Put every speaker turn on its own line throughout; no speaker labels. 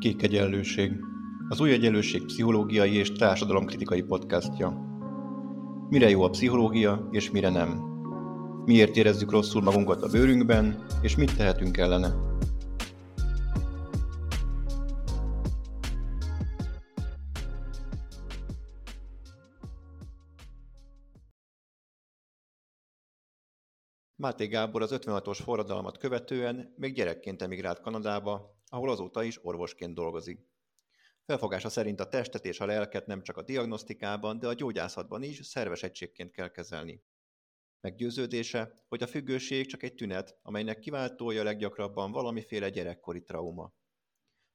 Kék Egyenlőség, az Új Egyenlőség pszichológiai és társadalomkritikai podcastja. Mire jó a pszichológia, és mire nem? Miért érezzük rosszul magunkat a bőrünkben, és mit tehetünk ellene? Máté Gábor az 56-os forradalmat követően még gyerekként emigrált Kanadába, ahol azóta is orvosként dolgozik. Felfogása szerint a testet és a lelket nem csak a diagnosztikában, de a gyógyászatban is szerves egységként kell kezelni. Meggyőződése, hogy a függőség csak egy tünet, amelynek kiváltója leggyakrabban valamiféle gyerekkori trauma.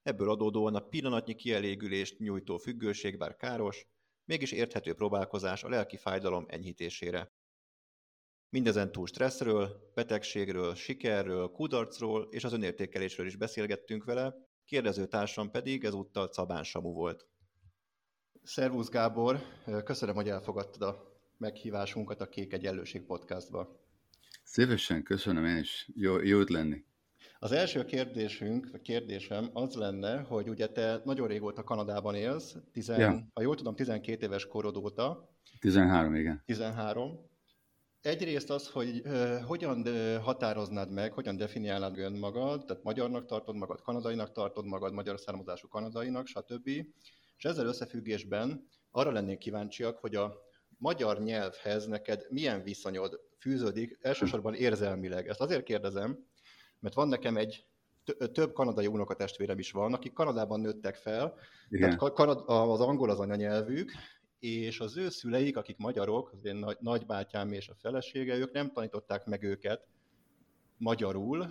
Ebből adódóan a pillanatnyi kielégülést nyújtó függőség bár káros, mégis érthető próbálkozás a lelki fájdalom enyhítésére. Mindezen túl stresszről, betegségről, sikerről, kudarcról és az önértékelésről is beszélgettünk vele, kérdező társam pedig ezúttal Cabán Samu volt. Szervusz Gábor, köszönöm, hogy elfogadtad a meghívásunkat a Kék Egyenlőség podcastba.
Szívesen, köszönöm én is. Jó, jó lenni.
Az első kérdésünk, vagy kérdésem az lenne, hogy ugye te nagyon régóta Kanadában élsz, tizen, ja. ha jól tudom, 12 éves korod óta.
13, igen.
13. Egyrészt az, hogy uh, hogyan határoznád meg, hogyan definiálnád önmagad, tehát magyarnak tartod magad, kanadainak tartod magad, magyar származású kanadainak, stb. És ezzel összefüggésben arra lennék kíváncsiak, hogy a magyar nyelvhez neked milyen viszonyod fűződik, elsősorban érzelmileg. Ezt azért kérdezem, mert van nekem egy több kanadai unokatestvérem is van, akik Kanadában nőttek fel, Igen. tehát az angol az anyanyelvük, és az ő szüleik, akik magyarok, az én nagy, nagybátyám és a felesége, ők nem tanították meg őket magyarul,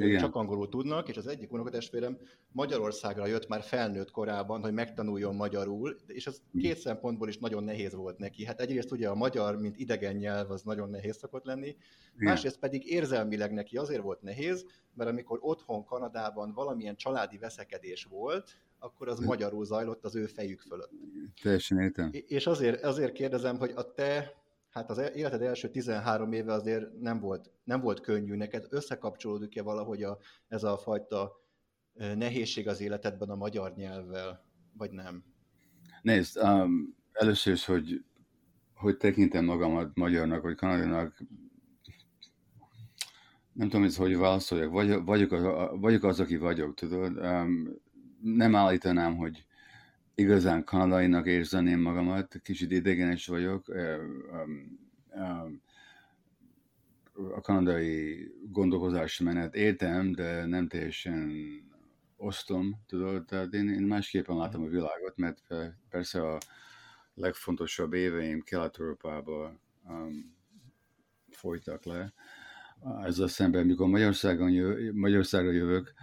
ők csak angolul tudnak, és az egyik unokatestvérem Magyarországra jött már felnőtt korában, hogy megtanuljon magyarul, és ez hm. két szempontból is nagyon nehéz volt neki. Hát egyrészt ugye a magyar, mint idegen nyelv, az nagyon nehéz szokott lenni, Igen. másrészt pedig érzelmileg neki azért volt nehéz, mert amikor otthon Kanadában valamilyen családi veszekedés volt, akkor az magyarul zajlott az ő fejük fölött.
Teljesen értem.
És azért, azért kérdezem, hogy a te, hát az életed első 13 éve azért nem volt, nem volt könnyű neked, összekapcsolódik-e valahogy a, ez a fajta nehézség az életedben a magyar nyelvvel, vagy nem?
Nézd, um, először is, hogy, hogy tekintem magamat magyarnak, vagy kanadinak, nem tudom, hogy válaszoljak, vagy, vagyok, az, vagyok az, aki vagyok, tudod? Um, nem állítanám, hogy igazán kanadainak érzeném magamat, kicsit idegenes vagyok. A kanadai gondolkozási menet értem, de nem teljesen osztom, tudod, tehát én, én másképpen látom a világot, mert persze a legfontosabb éveim Kelet-Európában um, folytak le. Ezzel szemben, mikor Magyarországon jö, Magyarországra jövök,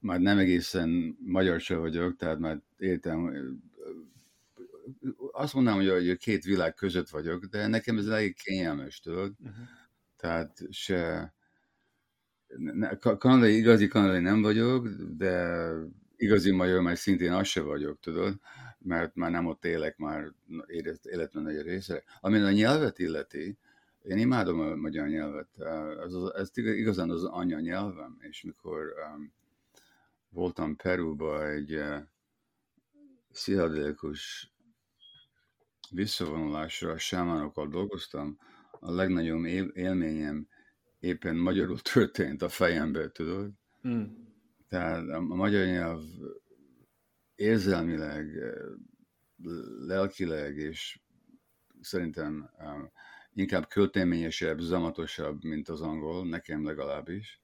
már nem egészen magyar se vagyok, tehát már értem, azt mondanám, hogy két világ között vagyok, de nekem ez elég kényelmes, tudod? Uh-huh. Tehát se... Kanadai, igazi kanadai nem vagyok, de igazi magyar már szintén az se vagyok, tudod? Mert már nem ott élek már életben nagy része. Ami a nyelvet illeti, én imádom a magyar nyelvet. Ez, ez igazán az anyanyelvem, és mikor um, voltam Peruba egy uh, pszichedelikus visszavonulásra, a sámánokkal dolgoztam, a legnagyobb élményem éppen magyarul történt a fejembe, tudod? Mm. Tehát a magyar nyelv érzelmileg, lelkileg, és szerintem um, inkább költeményesebb, zamatosabb, mint az angol, nekem legalábbis.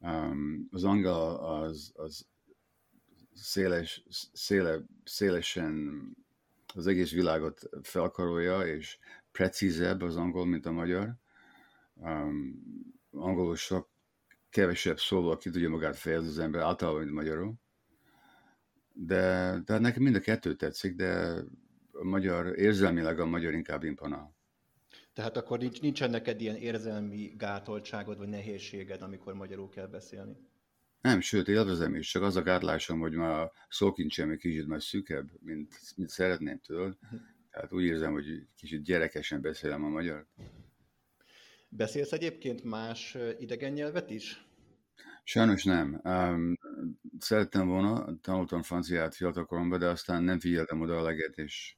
Um, az angol az, az széles, széle, szélesen az egész világot felkarolja, és precízebb az angol, mint a magyar. Um, angolul sok kevesebb szóval ki tudja magát fejezni az ember, általában, mint magyarul. De, de nekem mind a kettő tetszik, de a magyar, érzelmileg a magyar inkább imponál.
Tehát akkor nincs, nincsen neked ilyen érzelmi gátoltságod, vagy nehézséged, amikor magyarul kell beszélni?
Nem, sőt, élvezem is, csak az a gátlásom, hogy már a szókincsem egy kicsit már szűkebb, mint, mint szeretném? Uh-huh. Tehát úgy érzem, hogy kicsit gyerekesen beszélem a magyar.
Beszélsz egyébként más idegen nyelvet is?
Sajnos nem. Um, szerettem volna, tanultam franciát fiatalkoromban, de aztán nem figyeltem oda a leget, és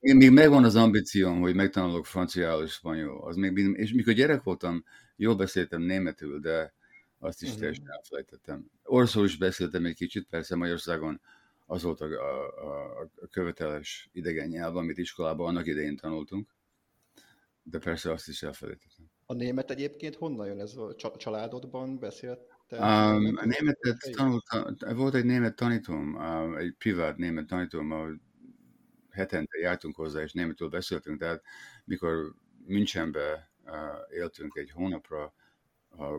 Én még megvan az ambícióm, hogy megtanulok franciául és spanyol. Az még, és mikor gyerek voltam, jól beszéltem németül, de azt is mhm. teljesen elfelejtettem. Oroszul is beszéltem egy kicsit, persze Magyarországon az volt a, a, a követeles idegen nyelv, amit iskolában annak idején tanultunk, de persze azt is elfelejtettem.
A német egyébként honnan jön ez a családodban beszélt?
Um, a németet tanultam, volt egy német tanítóm, um, egy privát német tanítóm, ahol hetente jártunk hozzá, és németül beszéltünk, tehát mikor Münchenbe éltünk egy hónapra,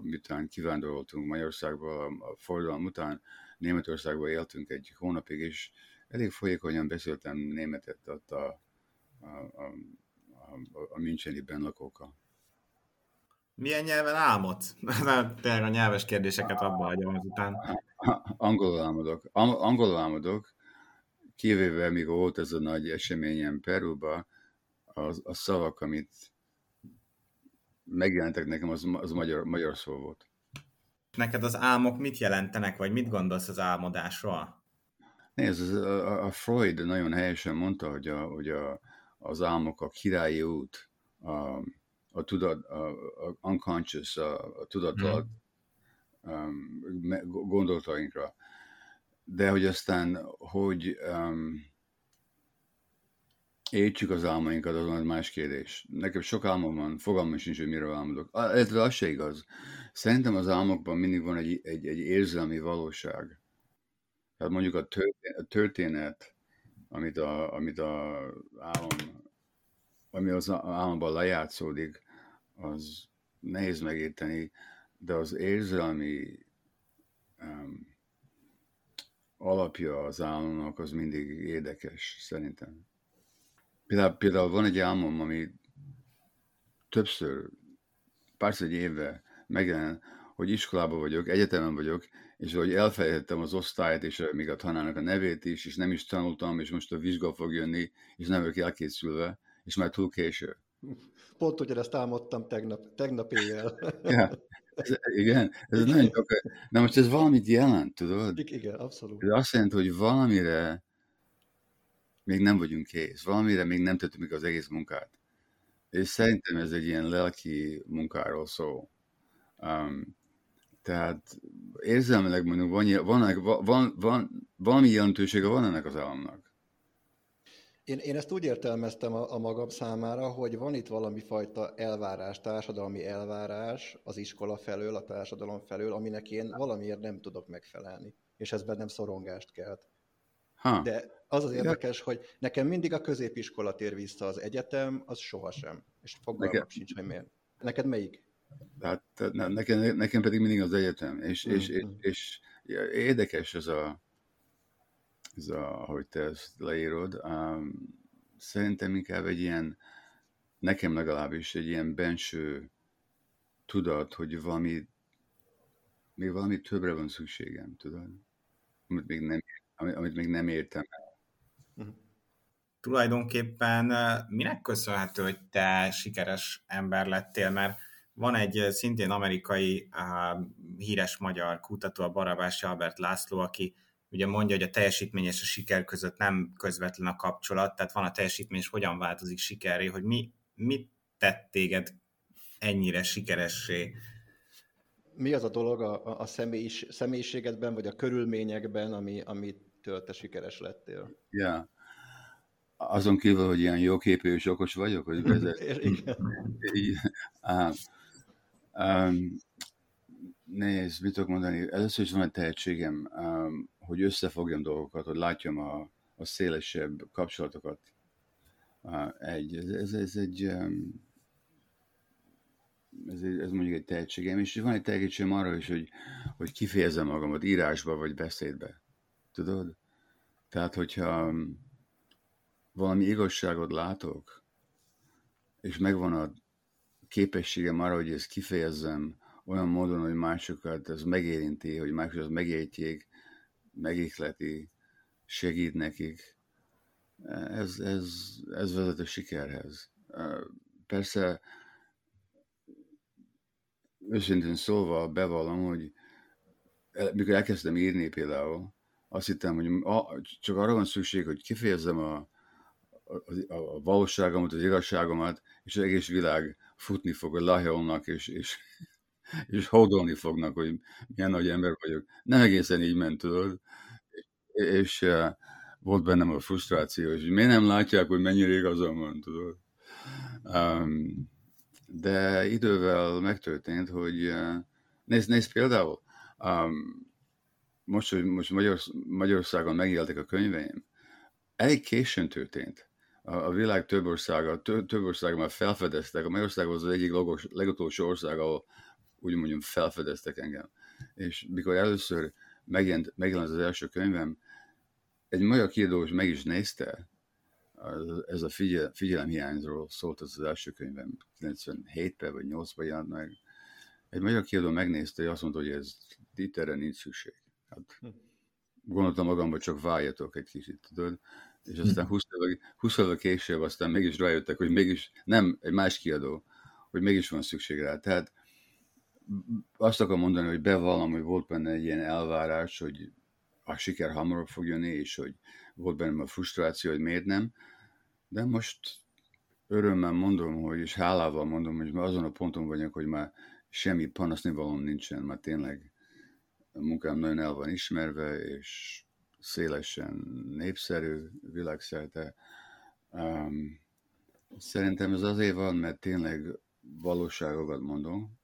miután kivándoroltunk Magyarországba, a forradalom után Németországba éltünk egy hónapig, és elég folyékonyan beszéltem németet ott a, a, a, a, a Müncheni benlakókkal.
Milyen nyelven álmodsz? Tényleg a nyelves kérdéseket abba hagyom azután.
Angolul álmodok. Angolul álmodok, kivéve, még volt ez a nagy eseményem Peruba, az, a szavak, amit megjelentek nekem, az, az magyar, magyar szó volt.
Neked az álmok mit jelentenek, vagy mit gondolsz az álmodásról?
Nézd, a, a Freud nagyon helyesen mondta, hogy, a, hogy a, az álmok a királyi út, a, a, tudat, a, a unconscious, a, a tudatlan hmm. um, gondolatainkra de hogy aztán, hogy um, értsük az álmainkat, azon az más kérdés. Nekem sok álmom van, fogalmam sincs, hogy miről álmodok. Ez az se igaz. Szerintem az álmokban mindig van egy, egy, egy érzelmi valóság. Tehát mondjuk a történet, a történet amit a, amit a álom, ami az álomban lejátszódik, az nehéz megérteni, de az érzelmi um, alapja az álomnak az mindig érdekes, szerintem. Például, például van egy álmom, ami többször, párszor egy éve megjelen, hogy iskolában vagyok, egyetemen vagyok, és hogy elfelejtettem az osztályt, és még a tanárnak a nevét is, és nem is tanultam, és most a vizsga fog jönni, és nem vagyok elkészülve, és már túl késő.
Pont ugyanezt álmodtam tegnap, tegnap éjjel.
ja. Ez, igen, ez igen. nagyon csak, de most ez valamit jelent, tudod?
Igen, abszolút.
Ez azt jelenti, hogy valamire még nem vagyunk kész, valamire még nem tettük meg az egész munkát. És szerintem ez egy ilyen lelki munkáról szól. Um, tehát érzelmileg mondjuk van, van, van, van, van, valami jelentősége van ennek az államnak.
Én, én ezt úgy értelmeztem a, a magam számára, hogy van itt valami fajta elvárás, társadalmi elvárás az iskola felől, a társadalom felől, aminek én valamiért nem tudok megfelelni, és ez bennem szorongást kelt. Ha. De az az érdekes, hogy nekem mindig a középiskola tér vissza az egyetem, az sohasem. És fogalmam nekem... sincs, hogy miért. Neked melyik?
Hát nekem, nekem pedig mindig az egyetem, és, mm-hmm. és, és, és érdekes ez a, ez a, ahogy te ezt leírod, um, szerintem inkább egy ilyen, nekem legalábbis egy ilyen benső tudat, hogy valami, még valami többre van szükségem, tudod? Amit még nem, amit, még nem értem el.
Uh-huh. Tulajdonképpen minek köszönhető, hogy te sikeres ember lettél, mert van egy szintén amerikai uh, híres magyar kutató, a Barabási Albert László, aki ugye mondja, hogy a teljesítmény és a siker között nem közvetlen a kapcsolat, tehát van a teljesítmény, és hogyan változik sikerré, hogy mi, mit tett téged ennyire sikeressé?
Mi az a dolog a, a személyis, személyiségedben, vagy a körülményekben, ami, amitől te sikeres lettél?
Yeah. Azon kívül, hogy ilyen jóképű és okos vagyok, hogy vezet. Um, Nézd, mit tudok mondani? Először is van egy tehetségem, um, hogy összefogjam dolgokat, hogy látjam a, a szélesebb kapcsolatokat. Egy, ez, ez, ez egy, ez, ez mondjuk egy tehetségem, és van egy tehetségem arra is, hogy, hogy kifejezem magamat írásba vagy beszédbe. Tudod? Tehát, hogyha valami igazságot látok, és megvan a képességem arra, hogy ezt kifejezzem, olyan módon, hogy másokat ez megérinti, hogy másokat megértjék, megékleti, segít nekik. Ez, ez, ez vezet a sikerhez. Persze őszintén szólva bevallom, hogy mikor elkezdtem írni például, azt hittem, hogy csak arra van szükség, hogy kifejezzem a, a, a valóságomat, az igazságomat, és az egész világ futni fog, hogy lahjolnak, és, és, és hódolni fognak, hogy milyen nagy ember vagyok. Nem egészen így ment, tudod. És, és uh, volt bennem a frusztráció, és miért nem látják, hogy mennyire igazam van, tudod. Um, de idővel megtörtént, hogy uh, nézd, nézd például, um, most, hogy most Magyarorsz- Magyarországon megjeltek a könyveim, elég későn történt. A, a világ több országa, több, több országa már felfedeztek. A Magyarország az az egyik logos, legutolsó ország, ahol úgy mondjam felfedeztek engem. És mikor először megjelent, megjelent az első könyvem, egy magyar kiadós meg is nézte, ez a figyel, figyelemhiányról szólt az, az első könyvem, 97-ben vagy 8-ban jelent meg. Egy magyar kiadó megnézte, és azt mondta, hogy ez itt erre nincs szükség. Hát, hm. gondoltam magamban, csak várjatok egy kicsit, tudod? És hm. aztán 20 évvel, 20 évvel később aztán mégis rájöttek, hogy mégis, nem, egy más kiadó, hogy mégis van szükség rá. Tehát azt akarom mondani, hogy bevallom, hogy volt benne egy ilyen elvárás, hogy a siker hamarabb fog jönni, és hogy volt bennem a frusztráció, hogy miért nem. De most örömmel mondom, hogy, és hálával mondom, hogy már azon a ponton vagyok, hogy már semmi panaszni valóm nincsen, már tényleg a munkám nagyon el van ismerve, és szélesen népszerű világszerte. Um, szerintem ez azért van, mert tényleg valóságokat mondom,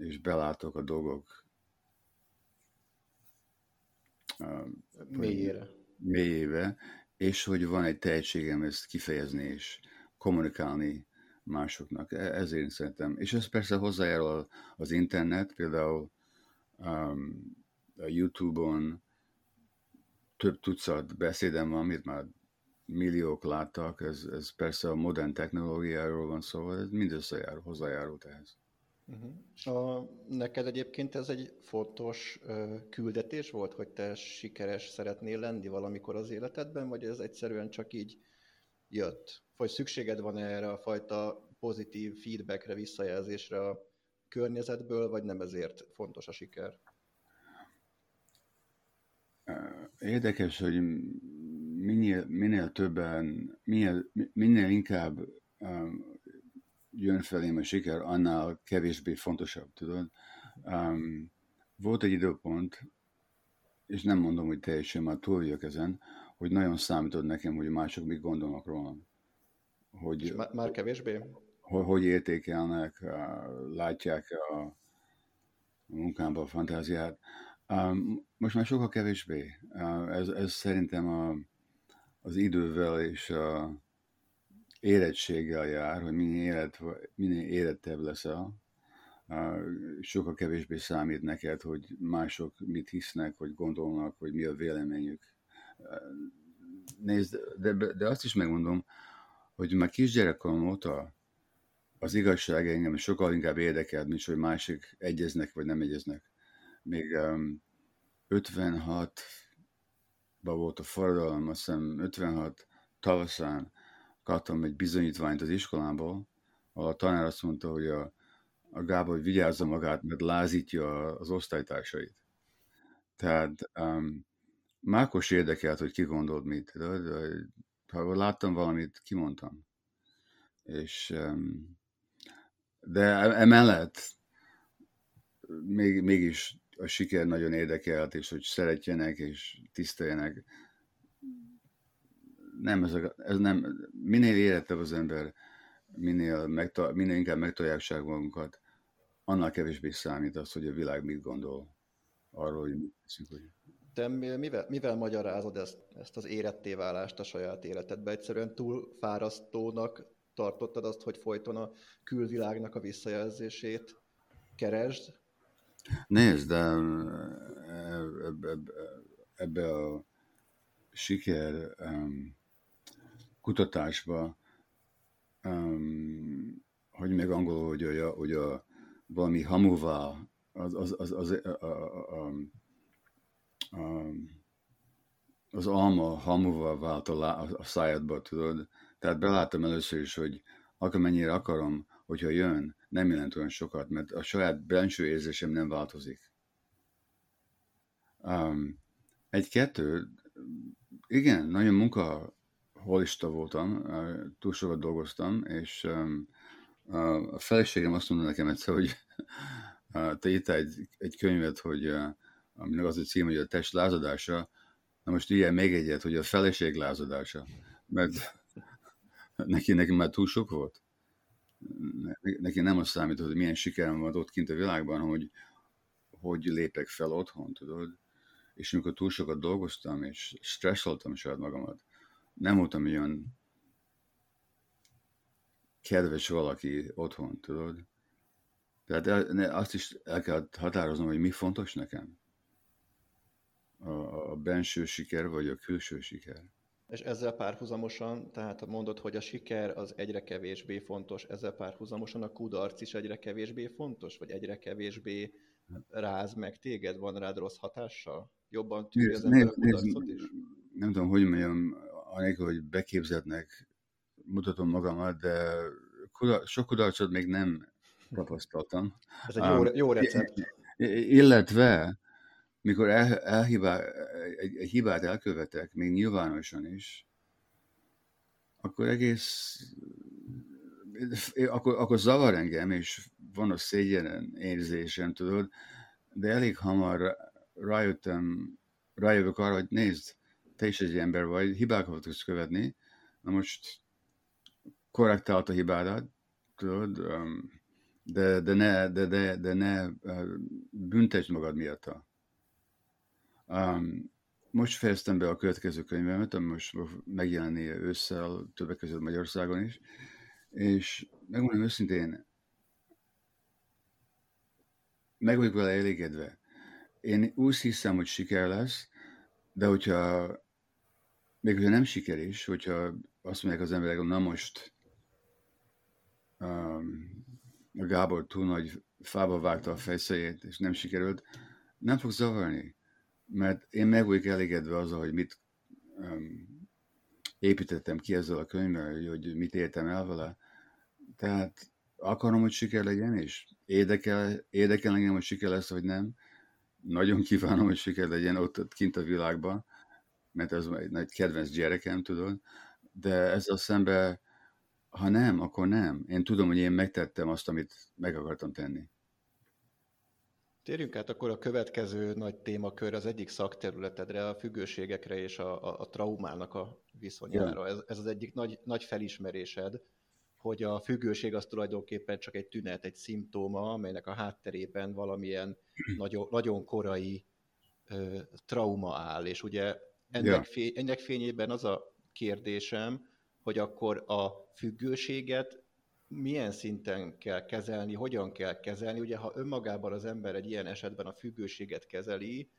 és belátok a dolgok
mélyére.
mélyébe, és hogy van egy tehetségem ezt kifejezni és kommunikálni másoknak. E-, ezért szerintem. És ez persze hozzájárul az internet, például um, a YouTube-on több tucat beszédem van, amit már milliók láttak, ez, ez persze a modern technológiáról van szó, ez mind összejárul, hozzájárult ehhez.
Uh-huh. A, neked egyébként ez egy fontos uh, küldetés volt, hogy te sikeres szeretnél lenni valamikor az életedben, vagy ez egyszerűen csak így jött? Vagy szükséged van erre a fajta pozitív feedbackre, visszajelzésre a környezetből, vagy nem ezért fontos a siker?
Érdekes, hogy minél, minél többen, minél, minél inkább jön felém a siker, annál kevésbé fontosabb, tudod. Um, volt egy időpont, és nem mondom, hogy teljesen már túl vagyok ezen, hogy nagyon számított nekem, hogy mások mit gondolnak rólam.
Hogy, és már kevésbé?
Hogy, hogy értékelnek, látják a munkámban a fantáziát. Most már sokkal kevésbé. Ez, ez szerintem a, az idővel és a érettséggel jár, hogy minél, élet, minél érettebb leszel, sokkal kevésbé számít neked, hogy mások mit hisznek, hogy gondolnak, hogy mi a véleményük. Nézd, de, de azt is megmondom, hogy már kisgyerekkorom óta az igazság engem sokkal inkább érdekel, mint hogy másik egyeznek vagy nem egyeznek még um, 56-ban volt a forradalom, azt hiszem 56 tavaszán kaptam egy bizonyítványt az iskolából, a tanár azt mondta, hogy a, a Gábor vigyázza magát, mert lázítja az osztálytársait. Tehát um, Mákos érdekelt, hogy ki gondolt mit. De, de, ha láttam valamit, kimondtam. És, um, de emellett még, mégis a siker nagyon érdekelt, és hogy szeretjenek, és tiszteljenek. Nem, ez, a, ez nem, minél érettebb az ember, minél, megta, minél inkább megtalálják magunkat, annál kevésbé számít az, hogy a világ mit gondol arról, hogy mit teszünk. Hogy...
Te mivel, mivel magyarázod ezt, ezt az éretté válást a saját életedbe? Egyszerűen túl fárasztónak tartottad azt, hogy folyton a külvilágnak a visszajelzését keresd,
Nézd, de ebbe, ebbe a siker um, kutatásba, um, hogy meg angolul, hogy a, hogy a valami hamuvá, az, az, az, az, a, a, a, az alma hamuvá vált a, a szájadba, tudod? Tehát beláttam először is, hogy akármennyire akarom, hogyha jön, nem jelent olyan sokat, mert a saját belső érzésem nem változik. Um, egy-kettő, igen, nagyon munka holista voltam, túl sokat dolgoztam, és a feleségem azt mondta nekem egyszer, hogy te írtál egy, egy könyvet, hogy aminek az a cím, hogy a test lázadása, na most ilyen még egyet, hogy a feleség lázadása, mert neki, neki már túl sok volt. Neki nem az számít, hogy milyen sikerem van ott kint a világban, hogy hogy lépek fel otthon, tudod? És amikor túl sokat dolgoztam, és stresszeltem saját magamat, nem voltam olyan kedves valaki otthon, tudod? Tehát el, azt is el kell határoznom, hogy mi fontos nekem. A, a benső siker, vagy a külső siker.
És ezzel párhuzamosan, tehát mondod, hogy a siker az egyre kevésbé fontos, ezzel párhuzamosan a kudarc is egyre kevésbé fontos, vagy egyre kevésbé ráz meg téged, van rád rossz hatással? Jobban tűri az ember a kudarcot is?
Nem tudom, hogy mondjam, anélkül, hogy beképzetnek mutatom magamat, de kudar, sok kudarcot még nem tapasztaltam.
Ez egy jó, jó recept.
Illetve, mikor el, elhibá, egy, egy hibát elkövetek, még nyilvánosan is, akkor egész, akkor, akkor zavar engem, és van a szégyen érzésem, tudod, de elég hamar rájöttem, rájövök arra, hogy nézd, te is egy ember vagy, hibákat tudsz követni, na most korrektált a hibádat, tudod, de, de ne, de, de, de ne büntesd magad miatt. Um, most fejeztem be a következő könyvemet, ami most megjelenni ősszel, többek között Magyarországon is, és megmondom őszintén, meg vagyok vele elégedve. Én úgy hiszem, hogy siker lesz, de hogyha még hogyha nem siker is, hogyha azt mondják az emberek, hogy na most um, a Gábor túl nagy fába vágta a fejszejét, és nem sikerült, nem fog zavarni, mert én meg vagyok elégedve azzal, hogy mit um, építettem ki ezzel a könyvvel, hogy mit értem el vele. Tehát akarom, hogy siker legyen, és érdekel, érdekel engem, hogy siker lesz, vagy nem. Nagyon kívánom, hogy siker legyen ott, ott kint a világban, mert ez egy nagy kedvenc gyerekem, tudod. De ezzel szemben ha nem, akkor nem. Én tudom, hogy én megtettem azt, amit meg akartam tenni.
Térjünk át akkor a következő nagy témakör, az egyik szakterületedre, a függőségekre és a, a, a traumának a viszonyára. Ez, ez az egyik nagy, nagy felismerésed, hogy a függőség az tulajdonképpen csak egy tünet, egy szimptóma, amelynek a hátterében valamilyen nagyon, nagyon korai ö, trauma áll. És ugye ennek, yeah. fény, ennek fényében az a kérdésem, hogy akkor a függőséget milyen szinten kell kezelni, hogyan kell kezelni. Ugye, ha önmagában az ember egy ilyen esetben a függőséget kezeli,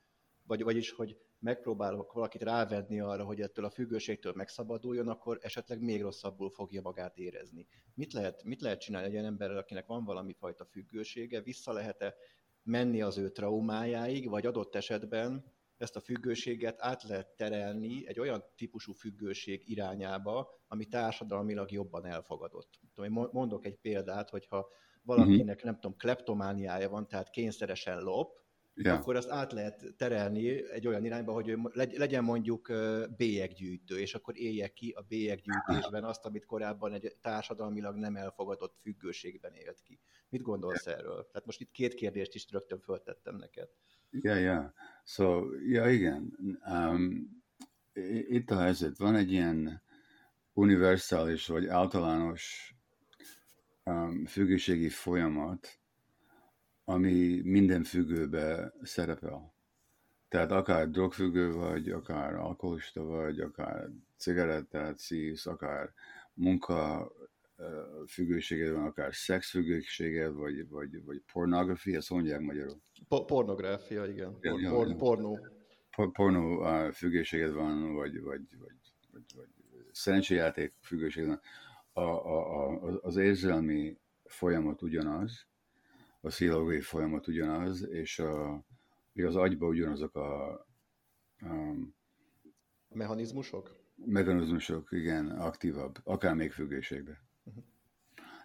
vagy, vagyis, hogy megpróbálok valakit rávedni arra, hogy ettől a függőségtől megszabaduljon, akkor esetleg még rosszabbul fogja magát érezni. Mit lehet, mit lehet csinálni egy olyan emberrel, akinek van valami fajta függősége, vissza lehet-e menni az ő traumájáig, vagy adott esetben ezt a függőséget át lehet terelni egy olyan típusú függőség irányába, ami társadalmilag jobban elfogadott. Mondok egy példát, hogyha valakinek, uh-huh. nem tudom, kleptomániája van, tehát kényszeresen lop, ja. akkor azt át lehet terelni egy olyan irányba, hogy legyen mondjuk bélyeggyűjtő, és akkor élje ki a bélyeggyűjtésben azt, amit korábban egy társadalmilag nem elfogadott függőségben élt ki. Mit gondolsz erről? Tehát most itt két kérdést is rögtön föltettem neked.
Ja, ja. So, ja, igen. Um, itt a helyzet. Van egy ilyen univerzális vagy általános um, függőségi folyamat, ami minden függőbe szerepel. Tehát akár drogfüggő vagy, akár alkoholista vagy, akár cigarettát szívsz, akár munka függőséged van, akár szexfüggőséged, vagy, vagy, vagy pornografia, ezt mondják magyarul.
Po- pornográfia, igen. Por- por- ja. Pornó.
Por- pornó függőséged van, vagy, vagy, vagy, vagy, vagy szerencséjáték függőséged van. A, a, a, az érzelmi folyamat ugyanaz, a pszichológiai folyamat ugyanaz, és a, az agyban ugyanazok a, a
mechanizmusok?
Mechanizmusok, igen, aktívabb, akár még függőségben.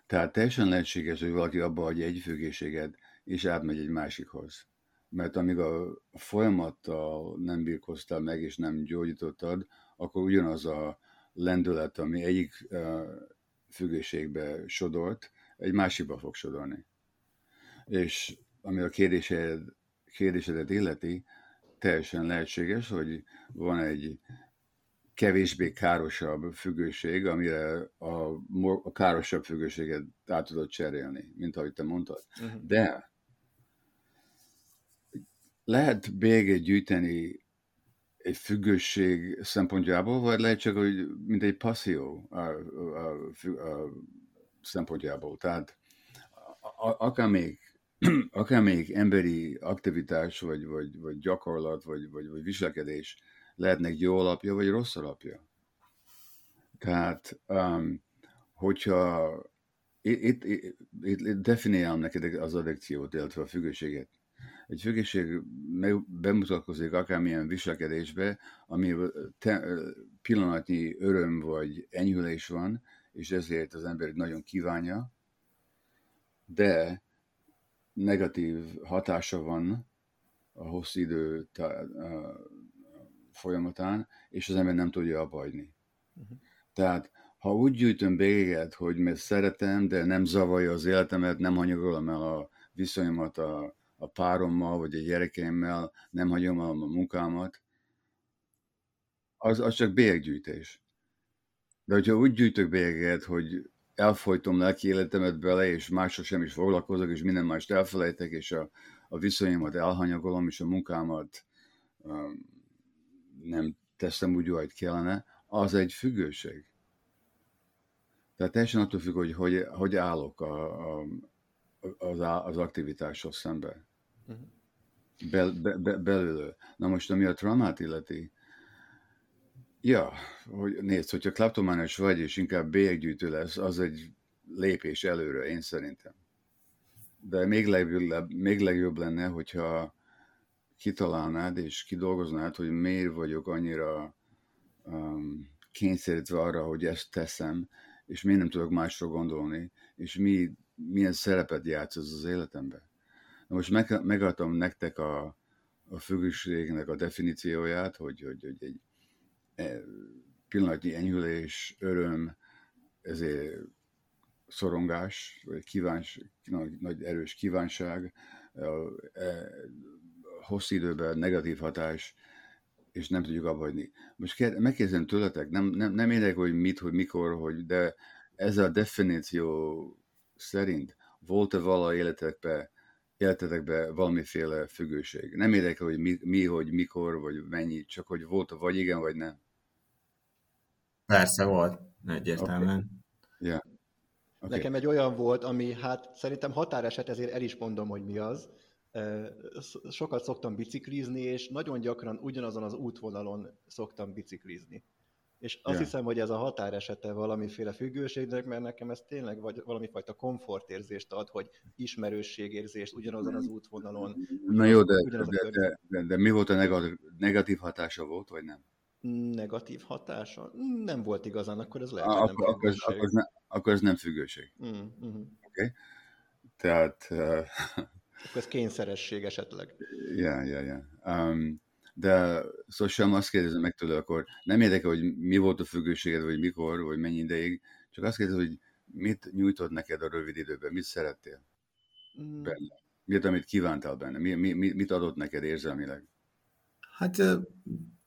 Tehát teljesen lehetséges, hogy valaki abba hagyja egy függőséget, és átmegy egy másikhoz. Mert amíg a folyamattal nem birkoztál meg, és nem gyógyítottad, akkor ugyanaz a lendület, ami egyik függőségbe sodort, egy másikba fog sodorni. És ami a kérdésed, kérdésedet illeti, teljesen lehetséges, hogy van egy kevésbé károsabb függőség, amire a, a károsabb függőséget át tudod cserélni, mint ahogy te mondtad. Uh-huh. De lehet béget gyűjteni egy függőség szempontjából, vagy lehet csak, hogy mint egy passzió a, a, a, a szempontjából. Tehát akár még, akár még emberi aktivitás, vagy, vagy, vagy gyakorlat, vagy, vagy, vagy viselkedés lehetnek jó alapja, vagy rossz alapja. Tehát, um, hogyha itt, itt, itt, itt definiálom neked az addikciót, illetve a függőséget. Egy függőség bemutatkozik akármilyen viselkedésbe, ami te, pillanatnyi öröm vagy enyhülés van, és ezért az ember nagyon kívánja, de negatív hatása van a hosszú idő folyamatán, és az ember nem tudja abbahagyni. Uh-huh. Tehát, ha úgy gyűjtöm béget, hogy mert szeretem, de nem zavarja az életemet, nem hanyagolom el a viszonyomat a, a párommal, vagy a gyerekeimmel, nem hagyom el a munkámat, az, az csak bélyeggyűjtés. De hogyha úgy gyűjtök bélyeget, hogy elfolytom lelki életemet bele, és másra sem is foglalkozok, és minden mást elfelejtek, és a, a viszonyomat elhanyagolom, és a munkámat um, nem teszem úgy, ahogy kellene, az egy függőség. Tehát teljesen attól függ, hogy hogy, hogy állok a, a, az, az aktivitással szembe. Uh-huh. Be, be, be, belül. Na most, ami a traumát illeti, ja, hogy nézd, hogyha kleptomános vagy, és inkább bélyeggyűjtő lesz, az egy lépés előre, én szerintem. De még legjobb, még legjobb lenne, hogyha kitalálnád és kidolgoznád, hogy miért vagyok annyira um, kényszerítve arra, hogy ezt teszem, és miért nem tudok másról gondolni, és mi, milyen szerepet játsz az az életemben. Na most meg, megadtam nektek a, a függőségnek a definícióját, hogy, hogy, hogy egy e, pillanatnyi enyhülés, öröm, ezért szorongás, vagy kíváns, nagy, nagy erős kívánság, e, hosszú időben negatív hatás, és nem tudjuk abbahagyni. Most megkérdezem tőletek, nem, nem, nem érdekel, hogy mit, hogy mikor, hogy, de ez a definíció szerint volt-e vala életekben, életetekben valamiféle függőség? Nem érdekel, hogy mi, mi, hogy mikor, vagy mennyi, csak hogy volt vagy igen, vagy nem.
Persze volt, egyértelműen. Okay.
Yeah. Okay. Nekem egy olyan volt, ami hát szerintem határeset, ezért el is mondom, hogy mi az, sokat szoktam biciklizni, és nagyon gyakran ugyanazon az útvonalon szoktam biciklizni. És azt yeah. hiszem, hogy ez a határesete valamiféle függőségnek, mert nekem ez tényleg vagy valami fajta komfortérzést ad, hogy ismerősségérzést ugyanazon az útvonalon.
Na jó, de, de, de, de, de mi volt a negatív, negatív hatása volt, vagy nem?
Negatív hatása? Nem volt igazán, akkor ez lehet,
ah, hogy nem akkor, akkor, ez ne, akkor ez nem függőség. Mm, mm. Oké. Okay. Tehát uh,
akkor ez kényszeresség esetleg.
Ja, ja, ja. Um, de szóval sem azt kérdezem meg tőle, akkor nem érdekel, hogy mi volt a függőséged, vagy mikor, vagy mennyi ideig, csak azt kérdezem, hogy mit nyújtott neked a rövid időben, mit szerettél mm. benne? Mit, amit kívántál benne? Mi, mi, mit adott neked érzelmileg?
Hát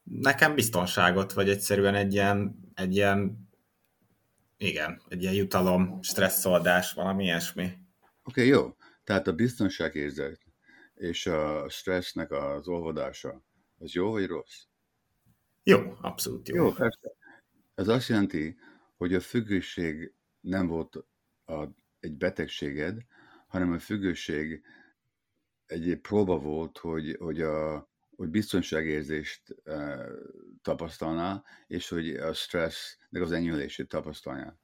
nekem biztonságot, vagy egyszerűen egy ilyen, egy ilyen igen, egy ilyen jutalom, stresszoldás, valami ilyesmi. Oké,
okay, jó. Tehát a biztonságérzet és a stressznek az olvadása, az jó vagy rossz?
Jó, abszolút jó. Jó, persze.
Ez azt jelenti, hogy a függőség nem volt a, egy betegséged, hanem a függőség egy próba volt, hogy, hogy, a, hogy biztonságérzést e, tapasztalnál, és hogy a stressznek az enyhülését tapasztalnál.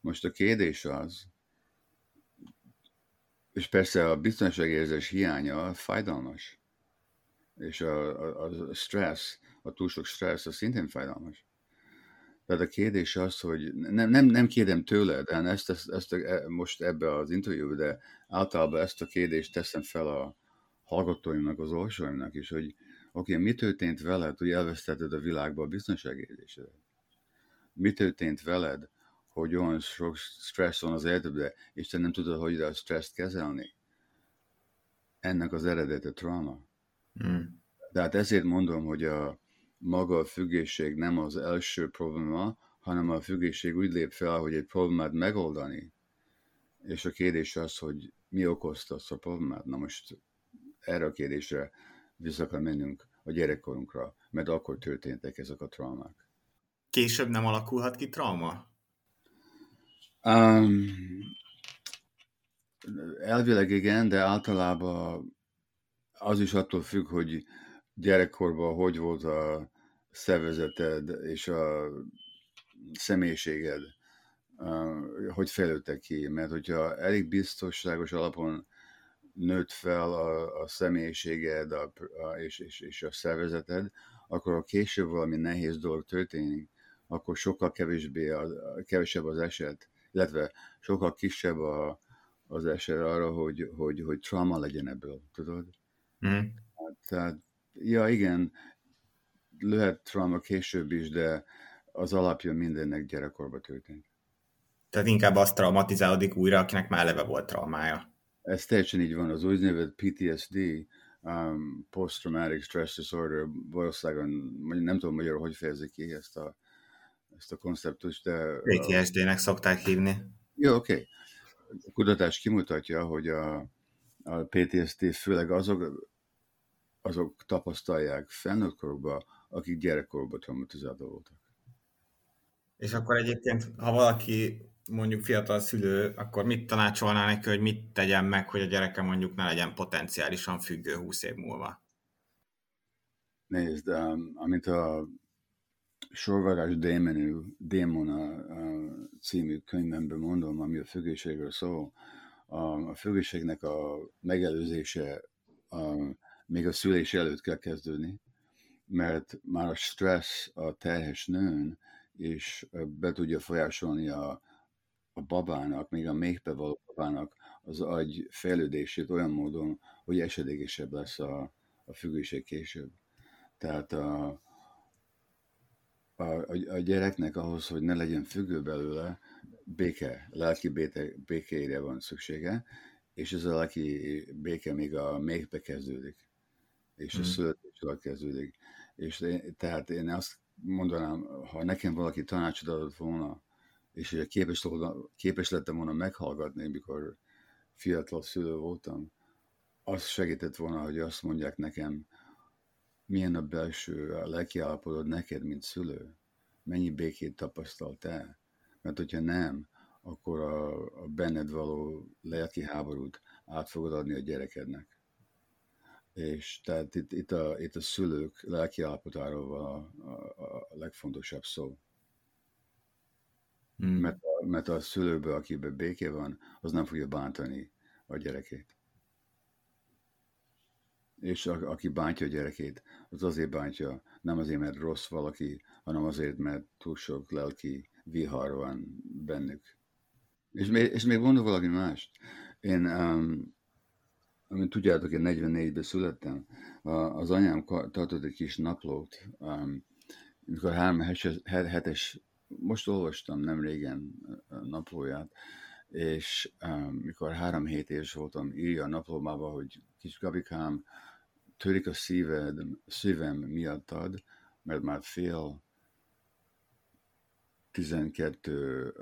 Most a kérdés az, és persze a biztonságérzés hiánya fájdalmas. És a, a, a stressz, a túl sok stressz, az szintén fájdalmas. Tehát a kérdés az, hogy nem, nem, nem kérdem tőled, de ezt, ezt, ezt a, most ebbe az interjúba, de általában ezt a kérdést teszem fel a hallgatóimnak, az olvasóimnak is, hogy oké, okay, mi történt veled, hogy elvesztetted a világba a biztonságérzésedet? Mi történt veled, hogy olyan sok stressz van az életedben, és te nem tudod, hogy a stresszt kezelni? Ennek az eredete trauma. Mm. De hát ezért mondom, hogy a, maga a függőség nem az első probléma, hanem a függőség úgy lép fel, hogy egy problémát megoldani. És a kérdés az, hogy mi okozta azt a problémát. Na most erre a kérdésre vissza kell mennünk a gyerekkorunkra, mert akkor történtek ezek a traumák.
Később nem alakulhat ki trauma?
Um, elvileg igen, de általában az is attól függ, hogy gyerekkorban hogy volt a szervezeted és a személyiséged, hogy fejlődtek ki. Mert hogyha elég biztonságos alapon nőtt fel a, a személyiséged a, a, és, és, és a szervezeted, akkor a később valami nehéz dolog történik, akkor sokkal kevésbé a, kevesebb az eset, illetve sokkal kisebb a, az eset arra, hogy, hogy, hogy trauma legyen ebből, tudod? Mm. Tehát, ja igen, lehet trauma később is, de az alapja mindennek gyerekkorban történt.
Tehát inkább azt traumatizálódik újra, akinek már eleve volt traumája.
Ez teljesen így van. Az úgynevezett PTSD, um, Post-Traumatic Stress Disorder, valószínűleg nem tudom magyarul, hogy fejezik ki ezt a, ezt a konceptust, de...
PTSD-nek szokták hívni.
Jó, oké. Okay. A kutatás kimutatja, hogy a, a PTSD főleg azok, azok tapasztalják felnőtt korukban, akik gyerekkorban traumatizálva voltak.
És akkor egyébként, ha valaki mondjuk fiatal szülő, akkor mit tanácsolná neki, hogy mit tegyen meg, hogy a gyereke mondjuk ne legyen potenciálisan függő 20 év múlva?
Nézd, um, amit a Sorvarás Démonú, Démona uh, című könyvemben mondom, ami a függőségről szól, a, a függőségnek a megelőzése a, még a szülés előtt kell kezdődni, mert már a stressz a terhes nőn, és be tudja folyásolni a, a babának, még a méhbe való babának az agy fejlődését olyan módon, hogy esedékesebb lesz a, a függőség később. Tehát a, a, a gyereknek ahhoz, hogy ne legyen függő belőle, béke, lelki béke, békéire van szüksége, és ez a lelki béke még a méhbe kezdődik, és a hmm. születés kezdődik. És én, tehát én azt mondanám, ha nekem valaki tanácsot adott volna, és hogy képes, volna, képes lettem volna meghallgatni, mikor fiatal szülő voltam, az segített volna, hogy azt mondják nekem, milyen a belső a lelkiállapodod neked, mint szülő, mennyi békét tapasztalt te, mert hogyha nem, akkor a, a benned való lelki háborút át fogod adni a gyerekednek. És tehát itt, itt, a, itt a szülők lelki állapotáról van a, a, a legfontosabb szó. Hmm. Mert, a, mert a szülőből, akiben béké van, az nem fogja bántani a gyerekét. És a, aki bántja a gyerekét, az azért bántja, nem azért, mert rossz valaki, hanem azért, mert túl sok lelki vihar van bennük. És még, és még mondok valami mást. Én um, amint tudjátok, én 44-ben születtem, az anyám tartott egy kis naplót, mikor három hetes, most olvastam nem régen naplóját, és mikor három hét éves voltam, írja a naplómába, hogy kis Gabikám, törik a szíved, szívem miattad, mert már fél 12,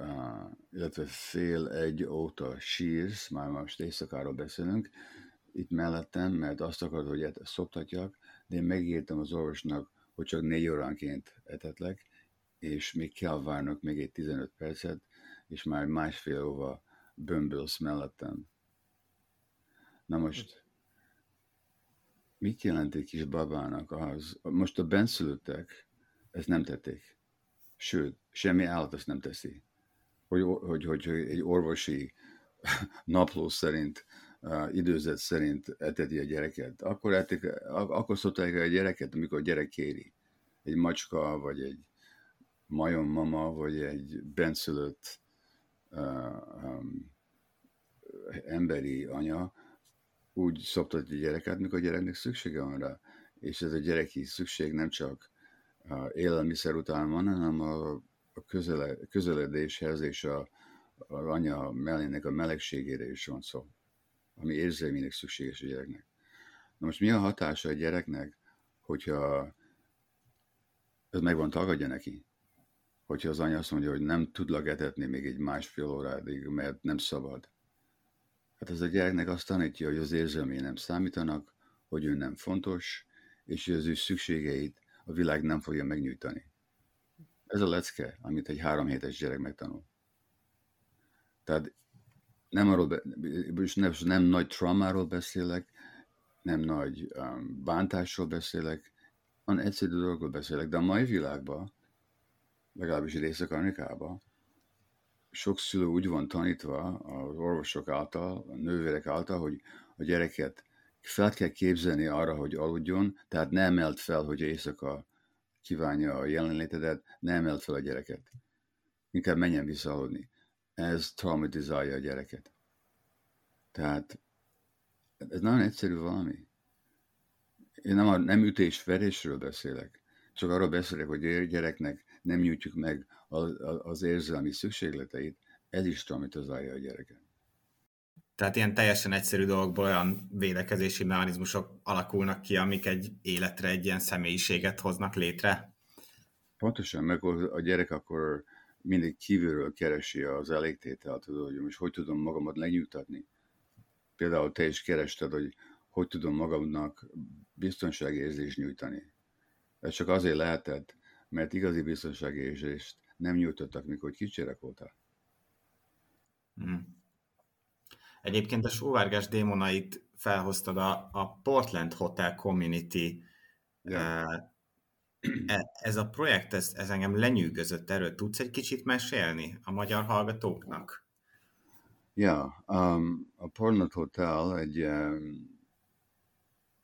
illetve fél egy óta sírsz, már most éjszakáról beszélünk, itt mellettem, mert azt akarod, hogy et, szoptatjak, de én megírtam az orvosnak, hogy csak négy óránként etetlek, és még kell várnok még egy 15 percet, és már másfél óva bömbölsz mellettem. Na most, mit jelent egy kis babának az? Most a benszülöttek ezt nem tették. Sőt, semmi állat ezt nem teszi. Hogy, hogy, hogy, hogy egy orvosi napló szerint uh, időzet szerint eteti a gyereket, akkor, etik, akkor szokták a gyereket, amikor a gyerek kéri. Egy macska, vagy egy majom mama, vagy egy benszülött uh, um, emberi anya úgy szoptatja a gyereket, mikor a gyereknek szüksége van rá. És ez a gyereki szükség nem csak a élelmiszer után van, hanem a, a közele, közeledéshez és a, az anya mellének a melegségére is van szó, ami érzelmének szükséges a gyereknek. Na most mi a hatása a gyereknek, hogyha ez meg van tagadja neki? Hogyha az anya azt mondja, hogy nem tudlak etetni még egy másfél órádig, mert nem szabad. Hát ez a gyereknek azt tanítja, hogy az érzelmé nem számítanak, hogy ő nem fontos, és hogy az ő szükségeit a világ nem fogja megnyújtani. Ez a lecke, amit egy három hétes gyerek megtanul. Tehát nem arról, nem, nem nagy traumáról beszélek, nem nagy um, bántásról beszélek, hanem egyszerű dolgokról beszélek, de a mai világban, legalábbis Észak-Amerikában, sok szülő úgy van tanítva az orvosok által, a nővérek által, hogy a gyereket fel kell képzelni arra, hogy aludjon, tehát nem emelt fel, hogy éjszaka kívánja a jelenlétedet, nem emelt fel a gyereket. Inkább menjen vissza aludni. Ez traumatizálja a gyereket. Tehát ez nagyon egyszerű valami. Én nem, a, nem ütés-verésről beszélek, csak arról beszélek, hogy a gyereknek nem nyújtjuk meg az érzelmi szükségleteit, ez is traumatizálja a gyereket.
Tehát ilyen teljesen egyszerű dolgokból olyan védekezési mechanizmusok alakulnak ki, amik egy életre egy ilyen személyiséget hoznak létre?
Pontosan, meg a gyerek akkor mindig kívülről keresi az elégtételt, hogy most hogy tudom magamat lenyugtatni. Például te is kerested, hogy hogy tudom magamnak biztonságérzést nyújtani. Ez csak azért lehetett, mert igazi biztonságérzést nem nyújtottak, mikor kicsirek voltál.
Hmm. Egyébként a sóvárgás démonait felhoztad a, a Portland Hotel Community. Ja. Ez a projekt, ez, ez engem lenyűgözött. Erről tudsz egy kicsit mesélni a magyar hallgatóknak?
Ja, um, a Portland Hotel egy, um,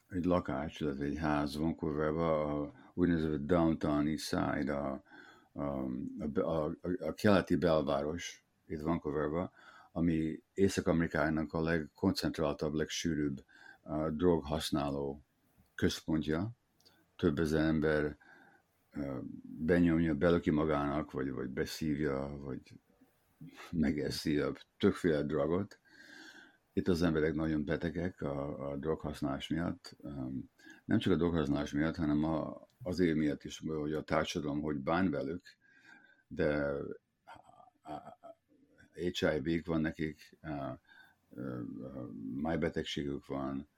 egy lakás, illetve egy ház Vancouverben, a úgynevezett Downtown East Side, a, a, a, a, a keleti belváros itt Vancouverben, ami Észak-Amerikának a legkoncentráltabb, legsűrűbb uh, droghasználó központja. Több ezer ember uh, benyomja, belöki magának, vagy, vagy beszívja, vagy megeszi a többféle drogot. Itt az emberek nagyon betegek a, a droghasználás miatt. Um, nem csak a droghasználás miatt, hanem a, azért miatt is, hogy a társadalom hogy bán velük, de HIV-k van nekik, májbetegségük van,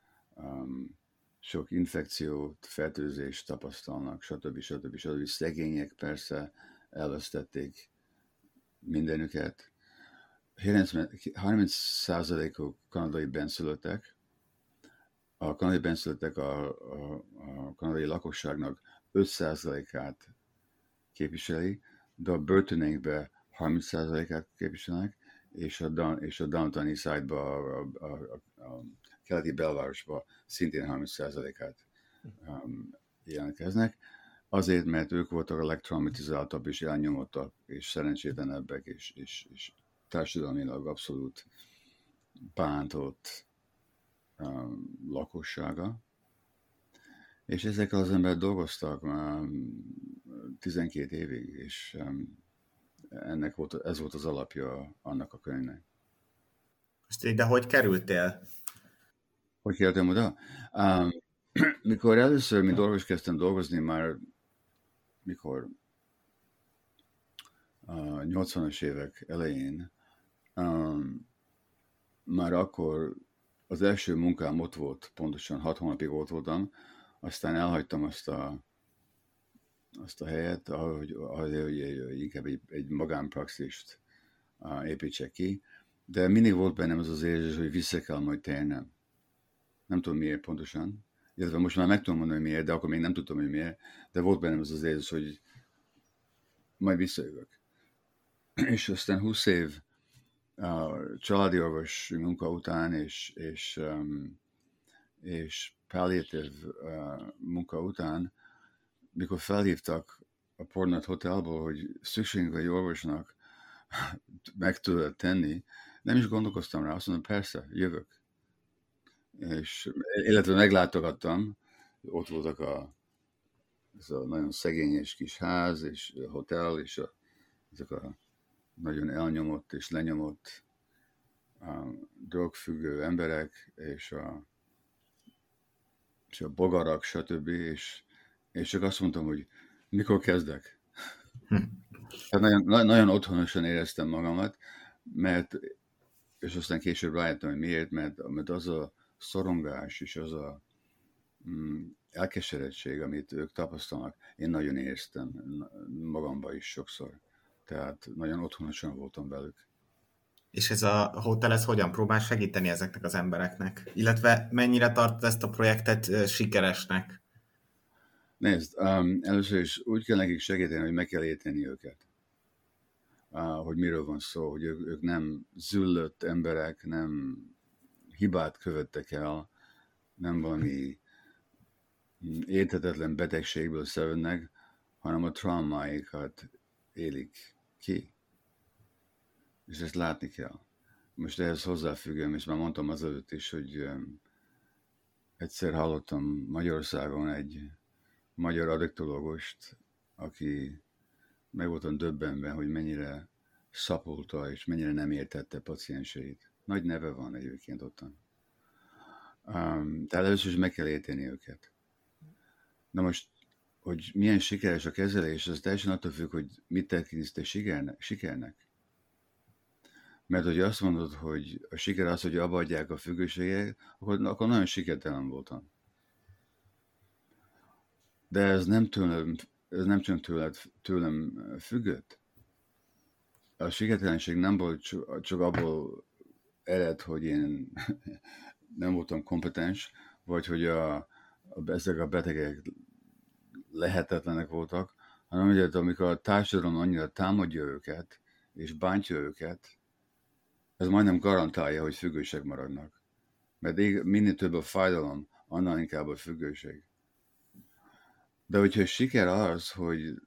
sok infekciót, fertőzést tapasztalnak, stb. stb. stb. Szegények persze elvesztették mindenüket. 30%-uk kanadai benszülöttek. A kanadai benszülöttek a, a, a kanadai lakosságnak 5%-át képviseli, de a börtöneinkben 30%-át képviselnek, és a, és a downtown side-ba, a, a, a, a keleti belvárosba szintén 30%-át um, jelentkeznek. Azért, mert ők voltak a legtraumatizáltabb és elnyomottak, és szerencsétlenebbek, és, és, és társadalmilag abszolút bántott um, lakossága. És ezek az emberek dolgoztak már 12 évig, és ennek volt, ez volt az alapja annak a könyvnek.
Most de hogy kerültél?
Hogy kerültem oda? Um, mikor először, mint orvos kezdtem dolgozni, már mikor a 80-as évek elején, um, már akkor az első munkám ott volt, pontosan hat hónapig ott voltam, aztán elhagytam azt a azt a helyet, ahogy, ahogy, hogy inkább egy, egy magánpraxist építsek ki, de mindig volt bennem az az érzés, hogy vissza kell majd térnem. Nem tudom miért pontosan, illetve most már meg tudom mondani, hogy miért, de akkor még nem tudtam, hogy miért, de volt bennem az az érzés, hogy majd visszajövök. És aztán 20 év a családi orvos munka után, és, és, um, és palliative uh, munka után mikor felhívtak a Portland Hotelból, hogy szükségünk egy orvosnak meg tudod tenni, nem is gondolkoztam rá, azt mondom, persze, jövök. És, illetve meglátogattam, ott voltak a, ez a nagyon szegényes kis ház, és a hotel, és a, ezek a nagyon elnyomott és lenyomott a drogfüggő emberek, és a, és a bogarak, stb. És, és csak azt mondtam, hogy mikor kezdek. Hát nagyon, nagyon otthonosan éreztem magamat, mert, és aztán később rájöttem, hogy miért, mert, mert az a szorongás és az a mm, elkeseredtség, amit ők tapasztalnak, én nagyon éreztem magamba is sokszor. Tehát nagyon otthonosan voltam velük.
És ez a hotel, ez hogyan próbál segíteni ezeknek az embereknek? Illetve mennyire tart ezt a projektet sikeresnek?
Nézd, um, először is úgy kell nekik segíteni, hogy meg kell érteni őket. Uh, hogy miről van szó, hogy ők, ők nem züllött emberek, nem hibát követtek el, nem valami érthetetlen betegségből szenvednek, hanem a traumáikat élik ki. És ezt látni kell. Most ehhez hozzáfüggöm, és már mondtam az előtt is, hogy egyszer hallottam Magyarországon egy magyar adektológust, aki meg voltam döbbenve, hogy mennyire szapulta és mennyire nem értette pacienseit. Nagy neve van egyébként ottan. Tehát először is meg kell érteni őket. Na most, hogy milyen sikeres a kezelés, az teljesen attól függ, hogy mit tekinti sikernek, sikernek. Mert hogy azt mondod, hogy a siker az, hogy abba adják a függőséget, akkor, akkor nagyon sikertelen voltam. De ez nem tőlem, ez nem csak tőled, tőlem függött. A sikertelenség nem volt csak abból ered, hogy én nem voltam kompetens, vagy hogy a, a, ezek a betegek lehetetlenek voltak, hanem hogy amikor a társadalom annyira támadja őket, és bántja őket, ez majdnem garantálja, hogy függőség maradnak. Mert minél több a fájdalom, annál inkább a függőség. De hogyha siker az, hogy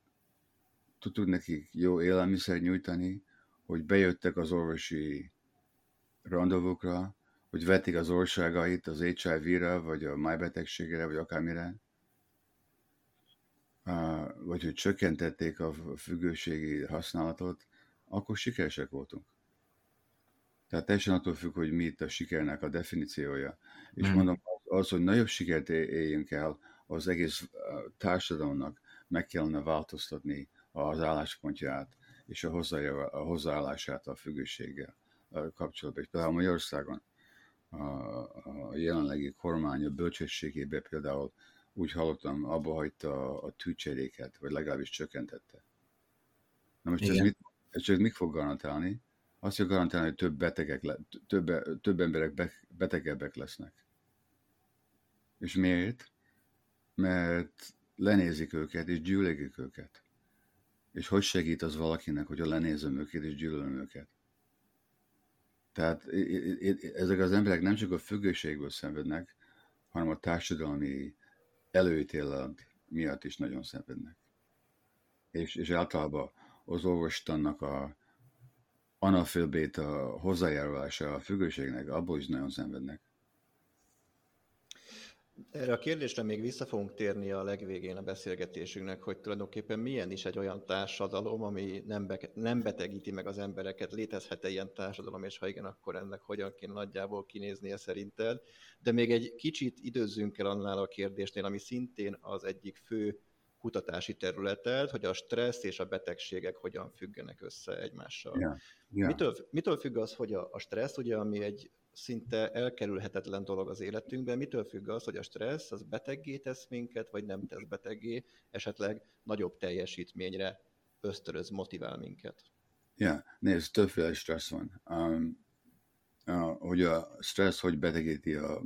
tudtuk nekik jó élelmiszer nyújtani, hogy bejöttek az orvosi randovukra, hogy vetik az országait az HIV-re, vagy a májbetegségre, vagy akármire, vagy hogy csökkentették a függőségi használatot, akkor sikeresek voltunk. Tehát teljesen attól függ, hogy mi itt a sikernek a definíciója. És mm. mondom, az, hogy nagyobb sikert éljünk el, az egész társadalomnak meg kellene változtatni az álláspontját és a, a hozzáállását a függőséggel kapcsolatban. És például Magyarországon a, a jelenlegi kormány a bölcsességében például úgy hallottam, abba hagyta a, a tűcseréket, vagy legalábbis csökkentette. Na most ez, mit, ez mit fog garantálni? Azt fog garantálni, hogy több, betegek le, több, több emberek be, betegebbek lesznek. És miért? mert lenézik őket, és gyűlölik őket. És hogy segít az valakinek, hogyha lenézem őket, és gyűlölöm őket? Tehát ezek az emberek nem csak a függőségből szenvednek, hanem a társadalmi előítélet miatt is nagyon szenvednek. És, és általában az orvostannak a analfélbéta hozzájárulása a függőségnek, abból is nagyon szenvednek.
Erre a kérdésre még vissza fogunk térni a legvégén a beszélgetésünknek, hogy tulajdonképpen milyen is egy olyan társadalom, ami nem, be, nem betegíti meg az embereket, létezhet-e ilyen társadalom, és ha igen, akkor ennek hogyan kéne nagyjából kinéznie szerinted. De még egy kicsit időzzünk el annál a kérdésnél, ami szintén az egyik fő kutatási területet, hogy a stressz és a betegségek hogyan függenek össze egymással. Yeah, yeah. Mitől, mitől függ az, hogy a, a stressz, ugye, ami egy szinte elkerülhetetlen dolog az életünkben. Mitől függ az, hogy a stressz az beteggé tesz minket, vagy nem tesz beteggé, esetleg nagyobb teljesítményre ösztöröz, motivál minket?
Ja, nézd, többféle stressz van. Um, uh, hogy a stressz hogy betegíti a,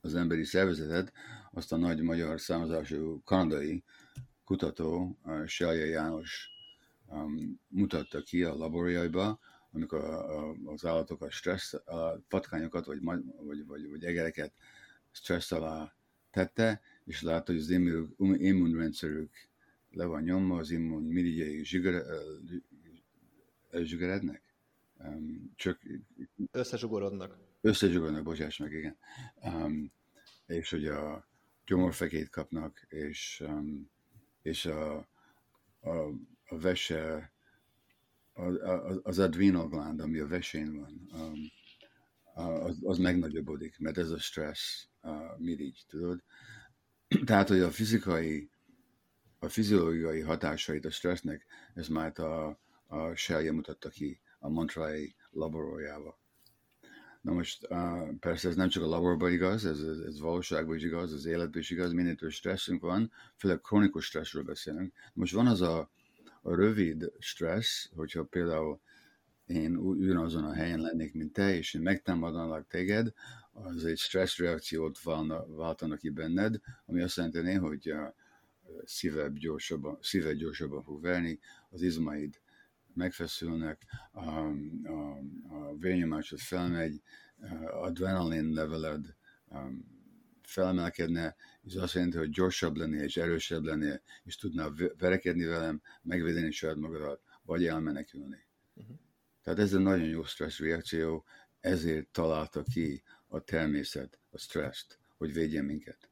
az emberi szervezetet, azt a nagy magyar számozású kanadai kutató, Selje János um, mutatta ki a laborjaiba, amikor az állatok a stressz, a patkányokat, vagy, vagy, vagy, vagy egereket stressz alá tette, és látta, hogy az immunrendszerük le van nyomva, az immun mirigyei zsigerednek,
csak összezsugorodnak.
Összezsugorodnak, bocsáss meg, igen. Um, és hogy a gyomorfekét kapnak, és, um, és a, a, a vese, az adrenal gland, ami a vesén van, um, az, az megnagyobbodik, mert ez a stressz uh, mirigy, tudod? Tehát, hogy a fizikai, a fiziológiai hatásait a stressznek, ez már a, a Shellje mutatta ki a Montreal laborjával. Na most uh, persze ez nem csak a laborban igaz, ez, ez, ez valóságban is igaz, az életben is igaz, több stresszünk van, főleg kronikus stresszről beszélünk. Most van az a, a rövid stressz, hogyha például én ugyanazon a helyen lennék, mint te, és én megtámadnálak téged, az egy stressz reakciót váltanak ki benned, ami azt jelenti, hogy a szíved gyorsabban, szíved gyorsabban fog verni, az izmaid megfeszülnek, a, a, a vérnyomásod felmegy, adrenalin leveled felemelkedne, és azt jelenti, hogy gyorsabb lennél és erősebb lennél, és tudnál verekedni velem, megvédeni saját magadat, vagy elmenekülni. Uh-huh. Tehát ez egy nagyon jó stressz reakció, ezért találta ki a természet a stresszt, hogy védjen minket.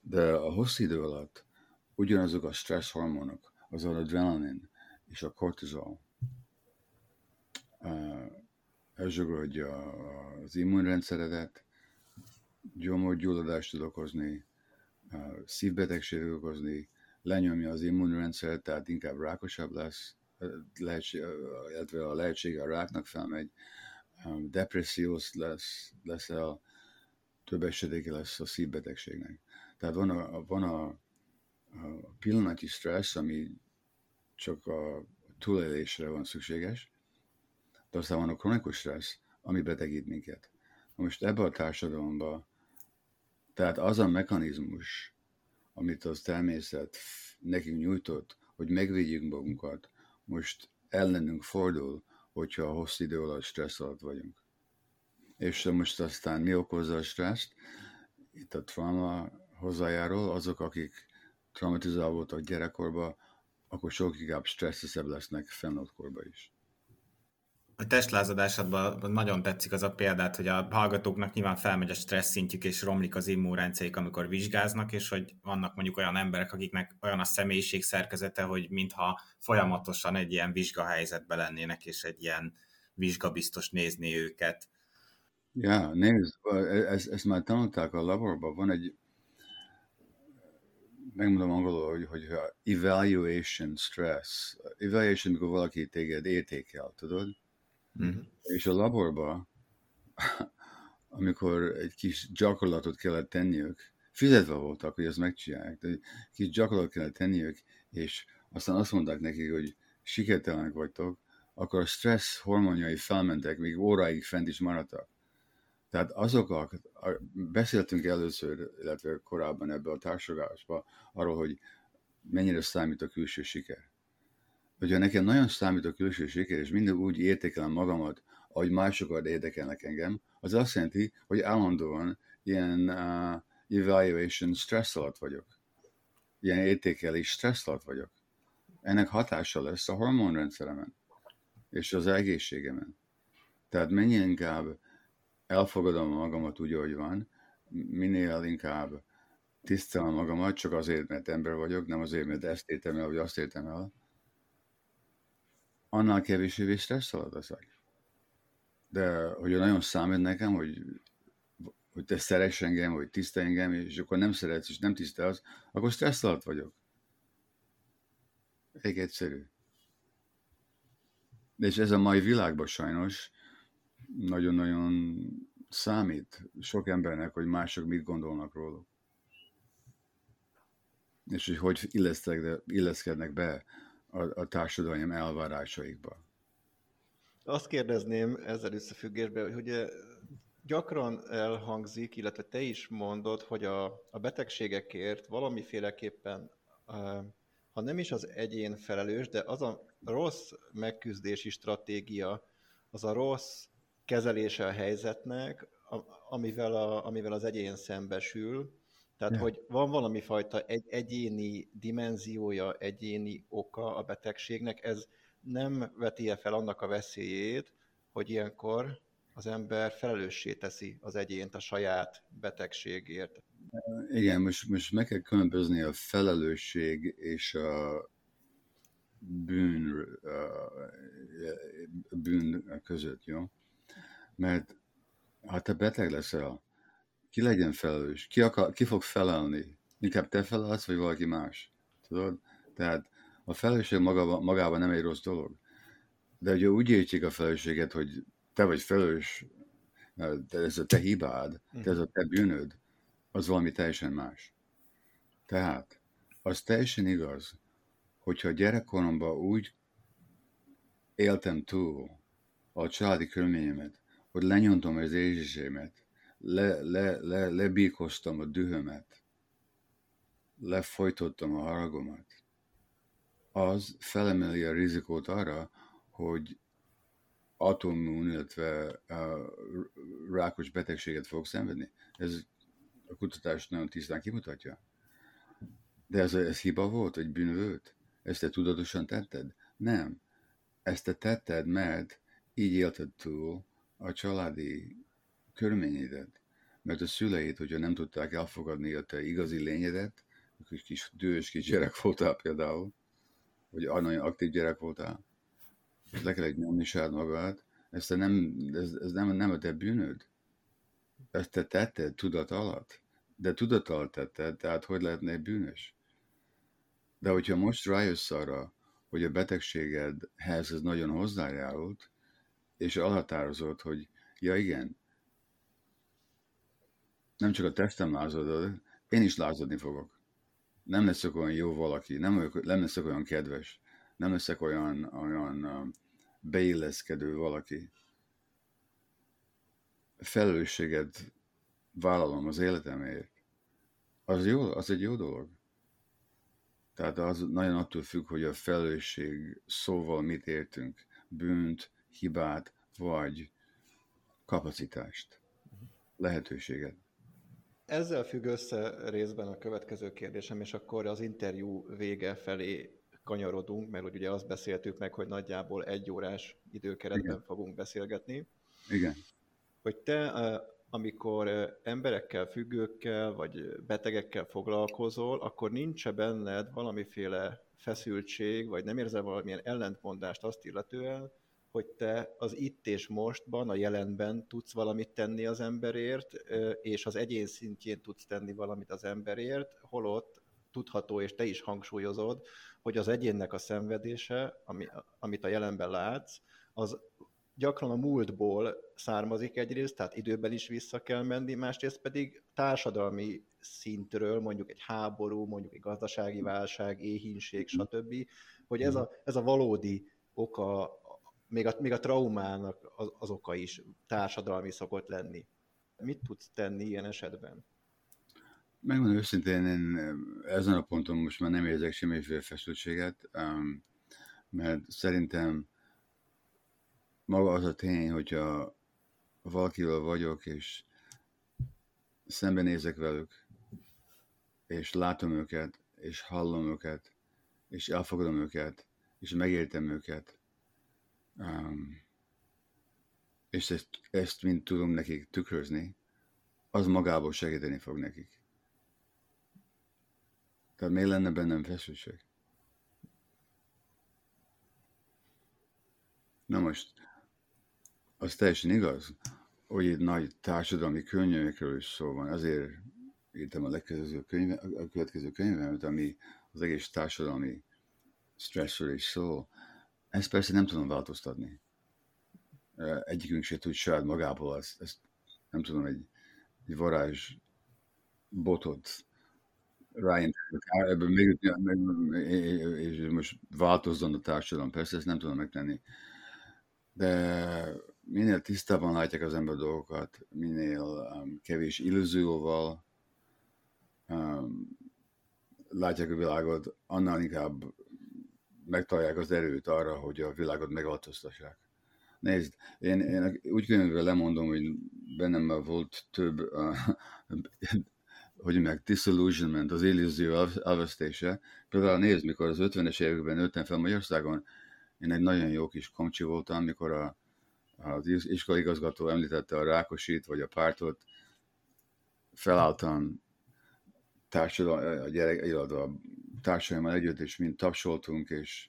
De a hosszú idő alatt ugyanazok a stressz hormonok, az adrenalin, és a kortizol elzsugorodja az immunrendszeredet, gyomorgyulladást tud okozni, szívbetegséget okozni, lenyomja az immunrendszert, tehát inkább rákosabb lesz, lehetség, illetve a lehetsége a ráknak felmegy, depressziós lesz, leszel, több esedéke lesz a szívbetegségnek. Tehát van a, van a, a pillanati stressz, ami csak a túlélésre van szükséges, de aztán van a kronikus stressz, ami betegít minket. Most ebbe a társadalomba, tehát az a mechanizmus, amit az természet nekünk nyújtott, hogy megvédjük magunkat, most ellenünk fordul, hogyha a hosszú idő alatt stressz alatt vagyunk. És most aztán mi okozza a stresszt? Itt a trauma hozzájárul, azok, akik traumatizálva voltak gyerekkorban, akkor sokkal inkább stresszesebb lesznek felnőtt korban is.
A testlázadásodban nagyon tetszik az a példát, hogy a hallgatóknak nyilván felmegy a stressz szintjük, és romlik az immunrendszerük, amikor vizsgáznak, és hogy vannak mondjuk olyan emberek, akiknek olyan a személyiség szerkezete, hogy mintha folyamatosan egy ilyen vizsgahelyzetben lennének, és egy ilyen vizsgabiztos nézni őket.
Ja, nézd, ezt, ezt már tanulták a laborban, van egy megmondom angolul, hogy, hogy evaluation stress. Evaluation, amikor valaki téged értékel, tudod? Mm-hmm. És a laborba, amikor egy kis gyakorlatot kellett tenniük, fizetve voltak, hogy ezt megcsinálják, de egy kis gyakorlatot kellett tenniük, és aztán azt mondták nekik, hogy sikertelenek vagytok, akkor a stressz hormonjai felmentek, még óráig fent is maradtak. Tehát azok, a, beszéltünk először, illetve korábban ebbe a társadalásba arról, hogy mennyire számít a külső siker. Hogyha nekem nagyon számít a külső siker, és mindig úgy értékelem magamat, ahogy másokat érdekelnek engem, az azt jelenti, hogy állandóan ilyen uh, evaluation stress alatt vagyok. Ilyen értékelés stress alatt vagyok. Ennek hatása lesz a hormonrendszeremen, és az egészségemen. Tehát mennyi inkább elfogadom magamat úgy, ahogy van, minél inkább tisztelem magamat, csak azért, mert ember vagyok, nem azért, mert ezt értem el, vagy azt értem el, annál kevésbé stressz alatt leszek. De hogy nagyon számít nekem, hogy, hogy te szeress engem, vagy tisztel engem, és akkor nem szeretsz, és nem tisztelsz, akkor stressz vagyok. Egy egyszerű. És ez a mai világban sajnos nagyon-nagyon számít sok embernek, hogy mások mit gondolnak róluk. És hogy hogy illeszkednek be a, a társadalom elvárásaikba.
Azt kérdezném ezzel összefüggésben, hogy ugye gyakran elhangzik, illetve te is mondod, hogy a, a betegségekért valamiféleképpen, ha nem is az egyén felelős, de az a rossz megküzdési stratégia, az a rossz kezelése a helyzetnek, amivel, a, amivel az egyén szembesül, Tehát, yeah. hogy van valami fajta egy, egyéni dimenziója, egyéni oka a betegségnek, ez nem veti fel annak a veszélyét, hogy ilyenkor az ember felelőssé teszi az egyént a saját betegségért.
Igen, most, most meg kell különbözni a felelősség és a bűn, a bűn között, jó? Mert ha te beteg leszel, ki legyen felelős? Ki, akar, ki fog felelni? Inkább te felelsz, vagy valaki más? Tudod? Tehát a felelősség maga, magában nem egy rossz dolog. De ugye úgy értjük a felelősséget, hogy te vagy felelős, ez a te hibád, ez a te bűnöd, az valami teljesen más. Tehát, az teljesen igaz, hogyha gyerekkoromban úgy éltem túl a családi körülményemet, hogy lenyomtam az érzésémet, le, le, le, lebíkoztam a dühömet, lefolytottam a haragomat, az felemeli a rizikót arra, hogy autoimmun, illetve rákos betegséget fog szenvedni. Ez a kutatás nagyon tisztán kimutatja. De ez, ez hiba volt, egy bűn volt? Ezt te tudatosan tetted? Nem. Ezt te tetted, mert így élted túl a családi körülményedet. Mert a szüleid, hogyha nem tudták elfogadni a te igazi lényedet, akkor kis dős kis gyerek voltál például, vagy nagyon aktív gyerek voltál, és le kellett nyomni saját magad, ez, te nem, ez, ez nem, nem a te bűnöd. Ezt te tetted tudat alatt. De tudat alatt tetted, tehát hogy lehetne egy bűnös? De hogyha most rájössz arra, hogy a betegségedhez ez nagyon hozzájárult, és alhatározott, hogy ja igen, nem csak a testem lázadod, én is lázadni fogok. Nem leszek olyan jó valaki, nem, nem leszek olyan kedves, nem leszek olyan, olyan beilleszkedő valaki. Felelősséget vállalom az életemért. Az jó, az egy jó dolog. Tehát az nagyon attól függ, hogy a felelősség szóval mit értünk. Bűnt, hibát, vagy kapacitást, lehetőséget.
Ezzel függ össze részben a következő kérdésem, és akkor az interjú vége felé kanyarodunk, mert ugye azt beszéltük meg, hogy nagyjából egy órás időkeretben Igen. fogunk beszélgetni.
Igen.
Hogy te, amikor emberekkel, függőkkel, vagy betegekkel foglalkozol, akkor nincs-e benned valamiféle feszültség, vagy nem érzel valamilyen ellentmondást azt illetően, hogy te az itt és mostban, a jelenben tudsz valamit tenni az emberért, és az egyén szintjén tudsz tenni valamit az emberért, holott tudható, és te is hangsúlyozod, hogy az egyénnek a szenvedése, ami, amit a jelenben látsz, az gyakran a múltból származik egyrészt, tehát időben is vissza kell menni, másrészt pedig társadalmi szintről, mondjuk egy háború, mondjuk egy gazdasági válság, éhínség, stb., hogy ez a, ez a valódi oka, még a, még a traumának az, az oka is társadalmi szokott lenni. Mit tudsz tenni ilyen esetben?
Megmondom őszintén, én ezen a ponton most már nem érzek semmiféle feszültséget, mert szerintem maga az a tény, hogyha valakivel vagyok, és szembenézek velük, és látom őket, és hallom őket, és elfogadom őket, és megértem őket, és ezt, ezt mind tudom nekik tükrözni, az magából segíteni fog nekik. Tehát miért lenne bennem feszültség? Na most, az teljesen igaz, hogy itt nagy társadalmi könyvekről is szó van. Azért írtam a, legközelező könyve, a következő könyvemet, ami az egész társadalmi stresszről is szól. Ezt persze nem tudom változtatni. Egyikünk se tud saját magából ezt, ezt nem tudom, egy, egy varázs botot Ryan, ebből még, és most változzon a társadalom, persze ezt nem tudom megtenni, de minél tisztában látják az ember dolgokat, minél um, kevés illúzióval um, látják a világot, annál inkább megtalálják az erőt arra, hogy a világot megváltoztassák. Nézd, én, én úgy könyvben lemondom, hogy bennem már volt több uh, hogy meg disillusionment, az illúzió elvesztése. Például nézd, mikor az 50-es években nőttem fel Magyarországon, én egy nagyon jó kis komcsi voltam, mikor a, az iskolaigazgató említette a Rákosit, vagy a pártot, felálltam társadalom, a gyerek, a társadalommal együtt, és mind tapsoltunk, és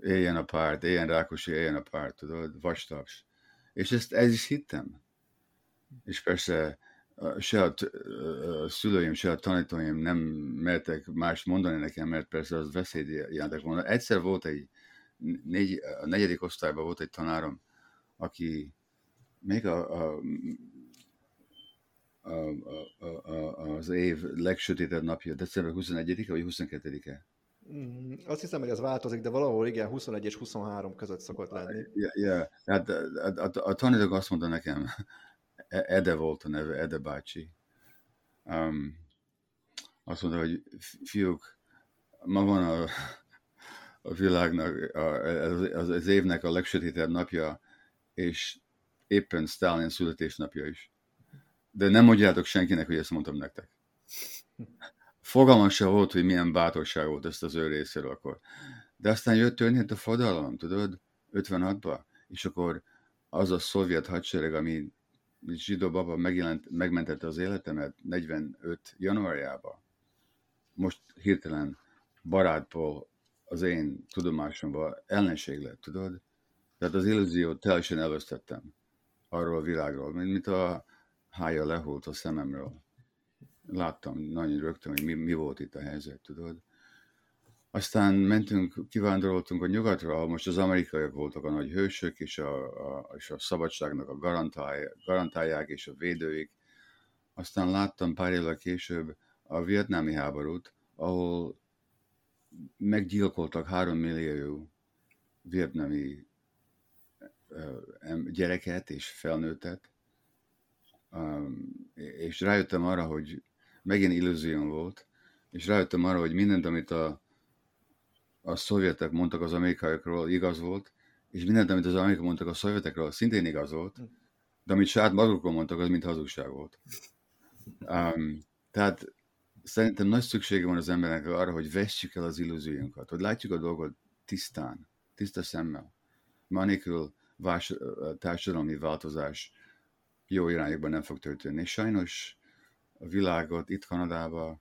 éljen a párt, éljen Rákosi, éljen a párt, tudod, vastaps. És ezt ez is hittem. És persze se a szülőim, se a tanítóim nem mertek más mondani nekem, mert persze az veszélyt jelentek volna. Egyszer volt egy, négy, a negyedik osztályban volt egy tanárom, aki még a, a, a, a, a, az év legsötétebb napja, december 21-e vagy 22-e?
Mm, azt hiszem, hogy ez változik, de valahol igen, 21 és 23 között szokott lenni.
Ja, yeah. hát a, a, a, a tanítók azt mondta nekem, e, Ede volt a neve, Ede bácsi. Um, azt mondta, hogy fiúk, ma van a, a világnak, a, az, az évnek a legsötétebb napja, és éppen Stalin születésnapja is. De nem mondjátok senkinek, hogy ezt mondtam nektek. Fogalmam se volt, hogy milyen bátorság volt ezt az ő részéről akkor. De aztán jött történt a fodalom, tudod, 56-ba, és akkor az a szovjet hadsereg, ami zsidó baba megjelent, megmentette az életemet 45 januárjában, most hirtelen barátból az én tudomásomban ellenség lett, tudod? Tehát az illúziót teljesen elvesztettem arról a világról, mint, mint a hája lehult a szememről láttam nagyon rögtön, hogy mi, mi volt itt a helyzet, tudod. Aztán mentünk, kivándoroltunk a nyugatra, most az amerikaiak voltak a nagy hősök, és a, a, és a szabadságnak a garantálják, garantálják, és a védőik. Aztán láttam pár évvel később a vietnámi háborút, ahol meggyilkoltak három millió vietnami gyereket és felnőttet, és rájöttem arra, hogy megint illúzióm volt, és rájöttem arra, hogy mindent, amit a, a szovjetek mondtak az amerikaiakról, igaz volt, és mindent, amit az amerikai mondtak a szovjetekről, szintén igaz volt, de amit saját magukról mondtak, az mind hazugság volt. Um, tehát szerintem nagy szüksége van az embernek arra, hogy vessük el az illúziónkat, hogy látjuk a dolgot tisztán, tiszta szemmel. Vás, társadalmi változás jó irányokban nem fog történni. Sajnos a világot itt Kanadába,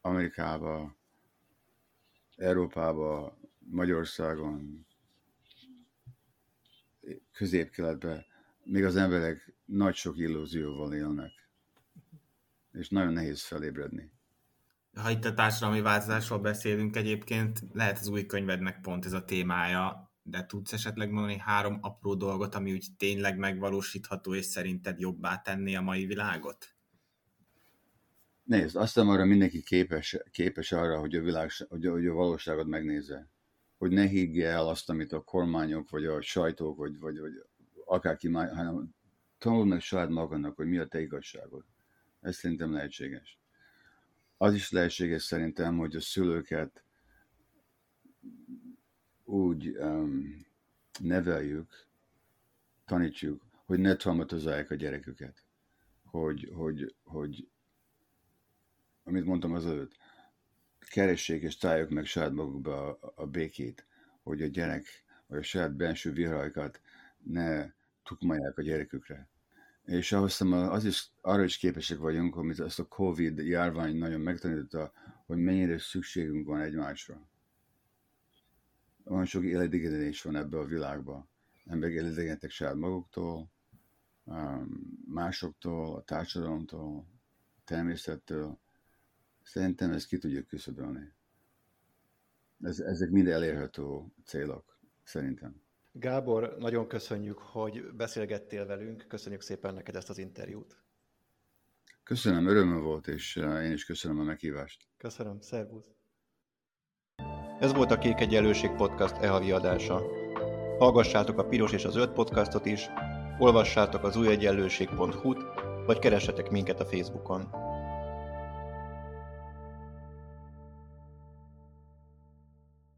Amerikába, Európába, Magyarországon, középkeletben még az emberek nagy sok illúzióval élnek, és nagyon nehéz felébredni.
Ha itt a társadalmi változásról beszélünk egyébként, lehet az új könyvednek pont ez a témája, de tudsz esetleg mondani három apró dolgot, ami úgy tényleg megvalósítható, és szerinted jobbá tenni a mai világot?
Nézd, azt hiszem arra mindenki képes, képes arra, hogy a, világ, hogy, hogy a valóságot megnézze. Hogy ne higgje el azt, amit a kormányok, vagy a sajtók, vagy, vagy, vagy akárki már, hanem tanul meg saját magadnak, hogy mi a te igazságod. Ez szerintem lehetséges. Az is lehetséges szerintem, hogy a szülőket úgy um, neveljük, tanítsuk, hogy ne traumatizálják a gyereküket. Hogy, hogy, hogy amit mondtam az előtt, keressék és találjuk meg saját magukba a, a békét, hogy a gyerek, vagy a saját benső viharaikat ne tukmálják a gyerekükre. És ahhoz az is, arra is képesek vagyunk, amit ezt a Covid járvány nagyon megtanította, hogy mennyire szükségünk van egymásra. Olyan sok életigenés van ebbe a világba. Emberek éledegentek saját maguktól, másoktól, a társadalomtól, a természettől, Szerintem ezt ki tudjuk küszöbölni. Ez, ezek mind elérhető célok, szerintem.
Gábor, nagyon köszönjük, hogy beszélgettél velünk. Köszönjük szépen neked ezt az interjút.
Köszönöm, örömmel volt, és eh, én is köszönöm a meghívást.
Köszönöm, szervusz. Ez volt a Kék Egyenlőség Podcast e-havi adása. Hallgassátok a Piros és az Öt podcastot is, olvassátok az újegyenlőség.hu-t, vagy keressetek minket a Facebookon.